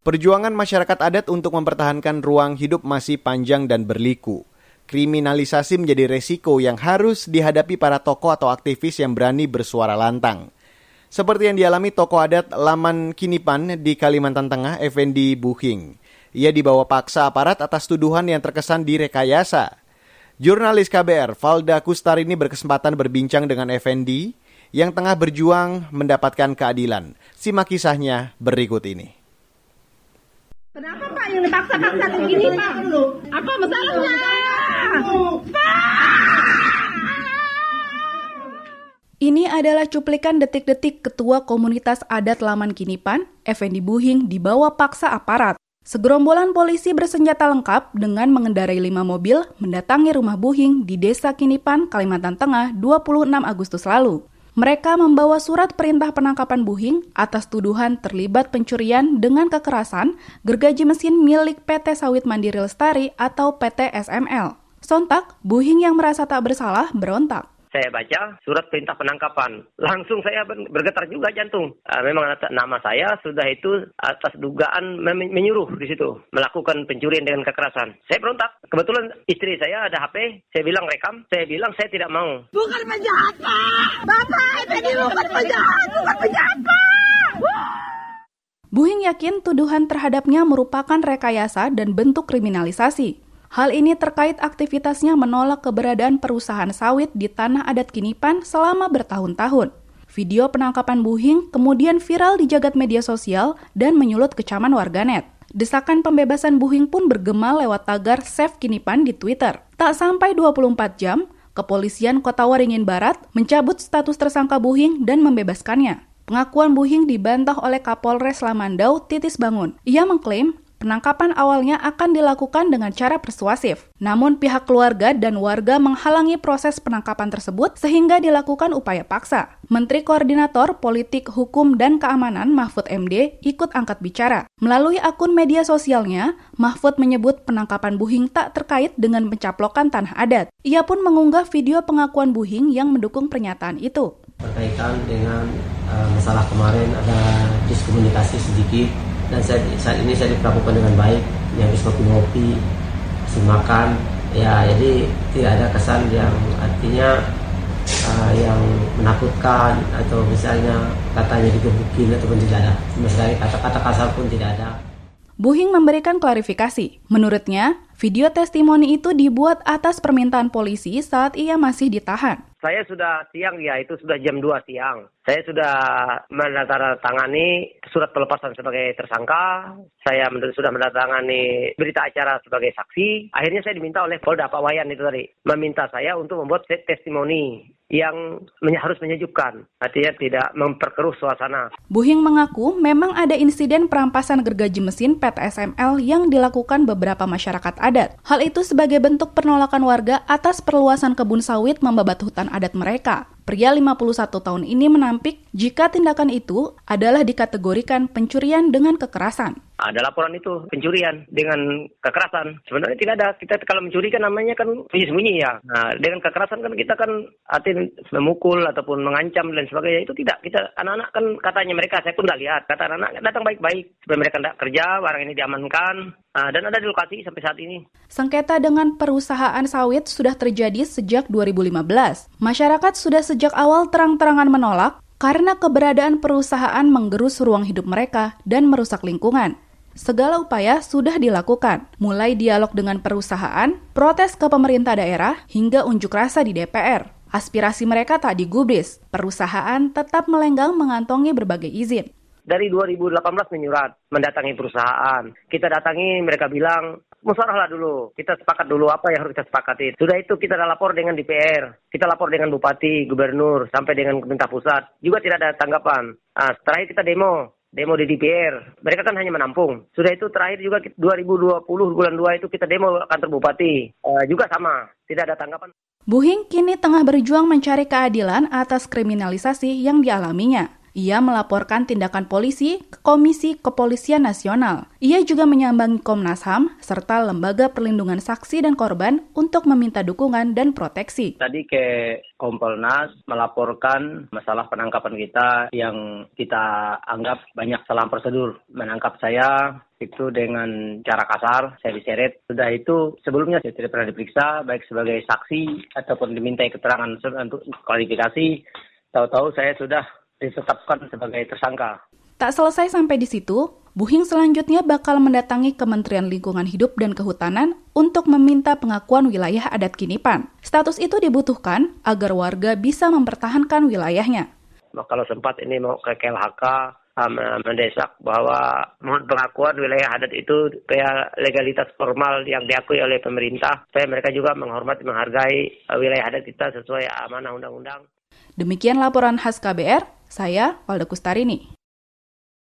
Perjuangan masyarakat adat untuk mempertahankan ruang hidup masih panjang dan berliku. Kriminalisasi menjadi resiko yang harus dihadapi para tokoh atau aktivis yang berani bersuara lantang. Seperti yang dialami tokoh adat Laman Kinipan di Kalimantan Tengah, Effendi Buhing. Ia dibawa paksa aparat atas tuduhan yang terkesan direkayasa. Jurnalis KBR Valda Kustarini berkesempatan berbincang dengan Effendi yang tengah berjuang mendapatkan keadilan. Simak kisahnya berikut ini. Kenapa Pak yang dipaksa-paksa begini Pak? Apa masalahnya? Ini adalah cuplikan detik-detik Ketua Komunitas Adat Laman Kinipan, Effendi Buhing, dibawa paksa aparat. Segerombolan polisi bersenjata lengkap dengan mengendarai lima mobil mendatangi rumah Buhing di Desa Kinipan, Kalimantan Tengah 26 Agustus lalu. Mereka membawa surat perintah penangkapan Buhing atas tuduhan terlibat pencurian dengan kekerasan gergaji mesin milik PT Sawit Mandiri Lestari atau PT SML. Sontak, Buhing yang merasa tak bersalah berontak saya baca surat perintah penangkapan. Langsung saya bergetar juga jantung. Uh, memang nama saya sudah itu atas dugaan menyuruh di situ melakukan pencurian dengan kekerasan. Saya berontak. Kebetulan istri saya ada HP, saya bilang rekam, saya bilang saya tidak mau. Bukan penjahat, Pak. Bapak, ini bukan penjahat, bukan penjahat, Pak. Buhing yakin tuduhan terhadapnya merupakan rekayasa dan bentuk kriminalisasi. Hal ini terkait aktivitasnya menolak keberadaan perusahaan sawit di tanah adat Kinipan selama bertahun-tahun. Video penangkapan Buhing kemudian viral di jagat media sosial dan menyulut kecaman warganet. Desakan pembebasan Buhing pun bergema lewat tagar Save Kinipan di Twitter. Tak sampai 24 jam, kepolisian Kota Waringin Barat mencabut status tersangka Buhing dan membebaskannya. Pengakuan Buhing dibantah oleh Kapolres Lamandau Titis Bangun. Ia mengklaim Penangkapan awalnya akan dilakukan dengan cara persuasif, namun pihak keluarga dan warga menghalangi proses penangkapan tersebut sehingga dilakukan upaya paksa. Menteri Koordinator Politik Hukum dan Keamanan Mahfud MD ikut angkat bicara. Melalui akun media sosialnya, Mahfud menyebut penangkapan Buhing tak terkait dengan pencaplokan tanah adat. Ia pun mengunggah video pengakuan Buhing yang mendukung pernyataan itu. Berkaitan dengan uh, masalah kemarin ada diskomunikasi sedikit dan saya, saat ini saya diperlakukan dengan baik. Yang bisa ngopi-ngopi kasih makan. Ya jadi tidak ada kesan yang artinya uh, yang menakutkan atau misalnya katanya digebukin ataupun tidak ada. Sekali kata-kata kasar pun tidak ada. Buhing memberikan klarifikasi. Menurutnya, video testimoni itu dibuat atas permintaan polisi saat ia masih ditahan. Saya sudah siang ya, itu sudah jam 2 siang. Saya sudah menandatangani surat pelepasan sebagai tersangka. Saya sudah menandatangani berita acara sebagai saksi. Akhirnya saya diminta oleh Polda Pak Wayan itu tadi. Meminta saya untuk membuat testimoni yang harus menyejukkan. Artinya tidak memperkeruh suasana. Buhing mengaku memang ada insiden perampasan gergaji mesin PT SML yang dilakukan beberapa masyarakat adat. Hal itu sebagai bentuk penolakan warga atas perluasan kebun sawit membabat hutan adat mereka. Pria 51 tahun ini menampik jika tindakan itu adalah dikategorikan pencurian dengan kekerasan. Ada laporan itu pencurian dengan kekerasan. Sebenarnya tidak ada. Kita kalau mencuri kan namanya kan sembunyi-sembunyi ya. Nah, dengan kekerasan kan kita kan arti memukul ataupun mengancam dan sebagainya itu tidak. Kita anak-anak kan katanya mereka saya pun tidak lihat. Kata anak-anak datang baik-baik supaya mereka tidak kerja, barang ini diamankan. Nah, dan ada di lokasi sampai saat ini. Sengketa dengan perusahaan sawit sudah terjadi sejak 2015. Masyarakat sudah sejak awal terang-terangan menolak karena keberadaan perusahaan menggerus ruang hidup mereka dan merusak lingkungan. Segala upaya sudah dilakukan, mulai dialog dengan perusahaan, protes ke pemerintah daerah, hingga unjuk rasa di DPR. Aspirasi mereka tak digubris, perusahaan tetap melenggang mengantongi berbagai izin. Dari 2018 menyurat, mendatangi perusahaan. Kita datangi, mereka bilang, musyawarah dulu. Kita sepakat dulu apa yang harus kita sepakati. Sudah itu kita lapor dengan DPR. Kita lapor dengan Bupati, Gubernur, sampai dengan pemerintah pusat. Juga tidak ada tanggapan. Nah, terakhir kita demo demo di DPR. Mereka kan hanya menampung. Sudah itu terakhir juga 2020 bulan 2 itu kita demo kantor bupati. Uh, juga sama, tidak ada tanggapan. Buhing kini tengah berjuang mencari keadilan atas kriminalisasi yang dialaminya. Ia melaporkan tindakan polisi ke Komisi Kepolisian Nasional. Ia juga menyambangi Komnas HAM serta Lembaga Perlindungan Saksi dan Korban untuk meminta dukungan dan proteksi. Tadi ke Kompolnas melaporkan masalah penangkapan kita yang kita anggap banyak salah prosedur. Menangkap saya itu dengan cara kasar, saya diseret. Sudah itu sebelumnya saya tidak pernah diperiksa, baik sebagai saksi ataupun dimintai keterangan untuk kualifikasi. Tahu-tahu saya sudah ditetapkan sebagai tersangka. Tak selesai sampai di situ, Buhing selanjutnya bakal mendatangi Kementerian Lingkungan Hidup dan Kehutanan untuk meminta pengakuan wilayah adat Kinipan. Status itu dibutuhkan agar warga bisa mempertahankan wilayahnya. Kalau sempat ini mau ke KLHK, mendesak bahwa mohon pengakuan wilayah adat itu supaya legalitas formal yang diakui oleh pemerintah, supaya mereka juga menghormati, menghargai wilayah adat kita sesuai amanah undang-undang. Demikian laporan khas KBR, saya Walda Kustarini.